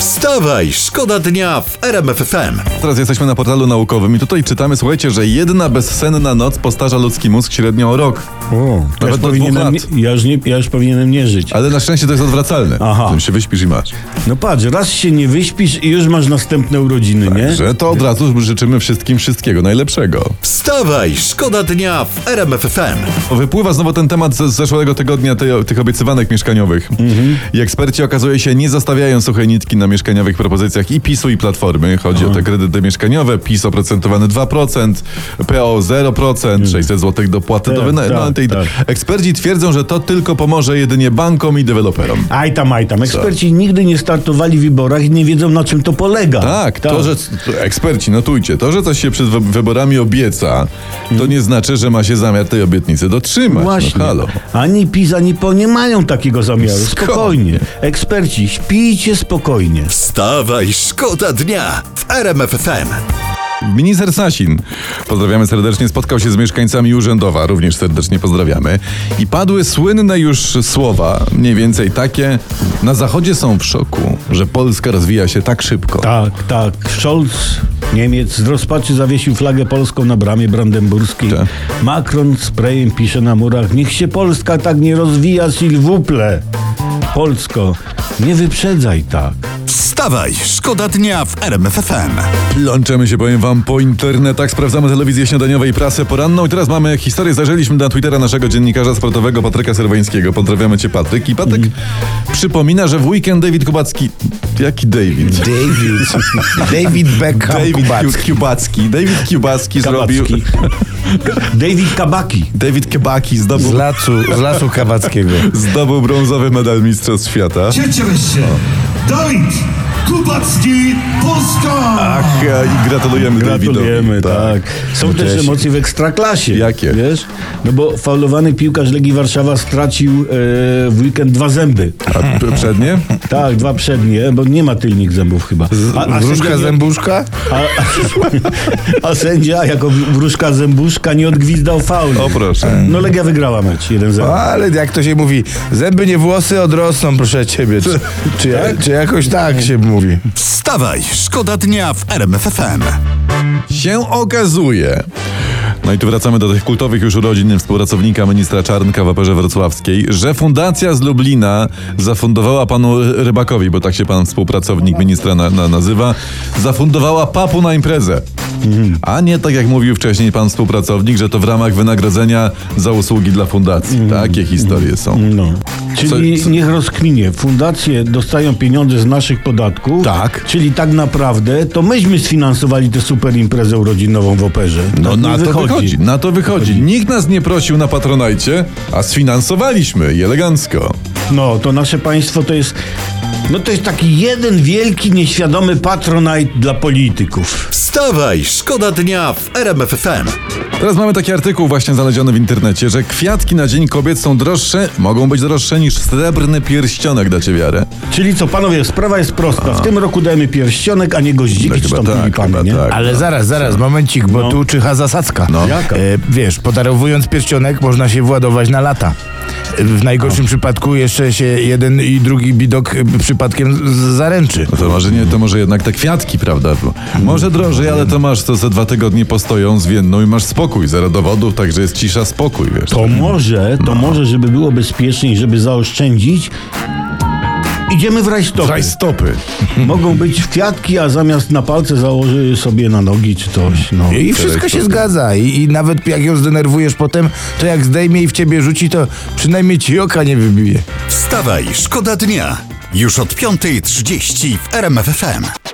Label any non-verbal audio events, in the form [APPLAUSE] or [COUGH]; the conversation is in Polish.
Wstawaj, szkoda dnia w RMF FM. Teraz jesteśmy na portalu naukowym i tutaj czytamy, słuchajcie, że jedna bezsenna noc postarza ludzki mózg średnio o rok. O, ja, już do dwóch powinienem, ja, już nie, ja już powinienem nie żyć. Ale na szczęście to jest odwracalne. Aha. Tym się wyśpisz i masz. No patrz, raz się nie wyśpisz i już masz następne urodziny, nie? Że to od razu życzymy wszystkim wszystkiego najlepszego. Wstawaj, szkoda dnia w RMF FM. Wypływa znowu ten temat z zeszłego tygodnia tej, tych obiecywanek mieszkaniowych. I eksperci okazuje się nie zostawiają suchej nitki na mieszkaniowych propozycjach i PiSu i Platformy. Chodzi o te kredyty mieszkaniowe, PiS oprocentowany 2%, PO 0%, 600 zł dopłaty do Tak, wynajmu. tak, tej- tak. Eksperci twierdzą, że to tylko pomoże jedynie bankom i deweloperom. Aj tam, aj tam. Eksperci nigdy nie startowali w wyborach i nie wiedzą na czym to polega. Tak, to, że eksperci, notujcie, to, że coś się przed wy- wyborami obieca, to nie znaczy, że ma się zamiar tej obietnicy dotrzymać. Właśnie. No, halo. Ani PiS, ani PO nie mają takiego zamiaru. Skąd? Spokojnie. Eksperci, śpijcie spokojnie. Wstawaj, szkoda dnia w RMF FM. Minister Sasin, pozdrawiamy serdecznie, spotkał się z mieszkańcami Urzędowa, również serdecznie pozdrawiamy. I padły słynne już słowa, mniej więcej takie, na zachodzie są w szoku, że Polska rozwija się tak szybko. Tak, tak. Scholz, Niemiec, z rozpaczy zawiesił flagę polską na bramie brandenburskiej. Tak. Macron sprayem pisze na murach, niech się Polska tak nie rozwija, s'il vous plaît. Polsko, nie wyprzedzaj tak. Wstawaj, szkoda dnia w RMF FM. Łączymy się, powiem wam, po internetach, sprawdzamy telewizję śniadaniową i prasę poranną i teraz mamy historię, zajrzeliśmy na Twittera naszego dziennikarza sportowego Patryka Serwańskiego. Pozdrawiamy cię Patryk. I Patryk przypomina, że w weekend David Kubacki... Jaki David? David. [LAUGHS] David Beckham David Kubacki. Kubacki. Kubacki. David Kubacki zrobił... [LAUGHS] David Kabaki. David Kebaki Z zdobył, lasu, z lasu kabackiego. [LAUGHS] zdobył brązowy medal Mistrzostw Świata. Cieszymy się! Dawid Kubacki, Polska! I gratulujemy, Gratulujemy, Davidowi. tak. Są też Cześć. emocje w ekstraklasie. Jakie? Wiesz? No bo faulowany piłkarz Legii Warszawa stracił e, w weekend dwa zęby. A przednie? Tak, dwa przednie, bo nie ma tylnych zębów chyba. A, a, Wróżka sędzia zębuszka? a, a, a sędzia jako wróżka zębuszka nie odgwizdał faulu. O proszę. No Legia wygrała mecz 1-0. Ale jak to się mówi, zęby nie włosy odrosną, proszę ciebie. Czy, czy, czy jakoś tak się mówi? Wstawaj, szkoda dnia w RMF FM. się okazuje. No i tu wracamy do tych kultowych już urodzin współpracownika ministra Czarnka w Operze Wrocławskiej, że fundacja z Lublina zafundowała panu Rybakowi, bo tak się pan współpracownik ministra na, na, nazywa, zafundowała papu na imprezę. A nie tak jak mówił wcześniej pan współpracownik, że to w ramach wynagrodzenia za usługi dla fundacji. Takie historie są. No. Czyli Co- niech rozkminie. Fundacje dostają pieniądze z naszych podatków. Tak. Czyli tak naprawdę to myśmy sfinansowali tę super imprezę urodzinową w operze. No Tak na to wychodzi, na to wychodzi. Nikt nas nie prosił na patronajcie, a sfinansowaliśmy i elegancko. No, to nasze państwo to jest. No to jest taki jeden wielki, nieświadomy patronite dla polityków. Wstawaj, szkoda dnia w RMF FM. Teraz mamy taki artykuł właśnie znaleziony w internecie, że kwiatki na Dzień Kobiet są droższe, mogą być droższe niż srebrny pierścionek, dacie wiarę. Czyli co, panowie, sprawa jest prosta. W tym roku dajemy pierścionek, a nie goździki No czy chyba tam tak, chyba nie? tak. Ale zaraz, zaraz, momencik, bo No. tu czyha zasadzka. No. Jaka? E, wiesz, podarowując pierścionek można się władować na lata. W najgorszym przypadku jeszcze się jeden i drugi bidok e, przypadkiem zaręczy. No to może nie, to może jednak te kwiatki, prawda? Bo Może drożej, ale to masz to za dwa tygodnie postoją zwienną i masz spokój. Zero dowodów, także jest cisza, spokój, wiesz. To może, to może, żeby było bezpieczniej, żeby zaoszczędzić, idziemy w rajstopy. Kraj stopy. [LAUGHS] Mogą być kwiatki, a zamiast na palce założy sobie na nogi czy coś. No. I wszystko się zgadza. I, I nawet jak ją zdenerwujesz potem, to jak zdejmie i w ciebie rzuci, to przynajmniej ci oka nie wybije. Wstawaj, szkoda dnia. Już od 5.30 w RMF FM.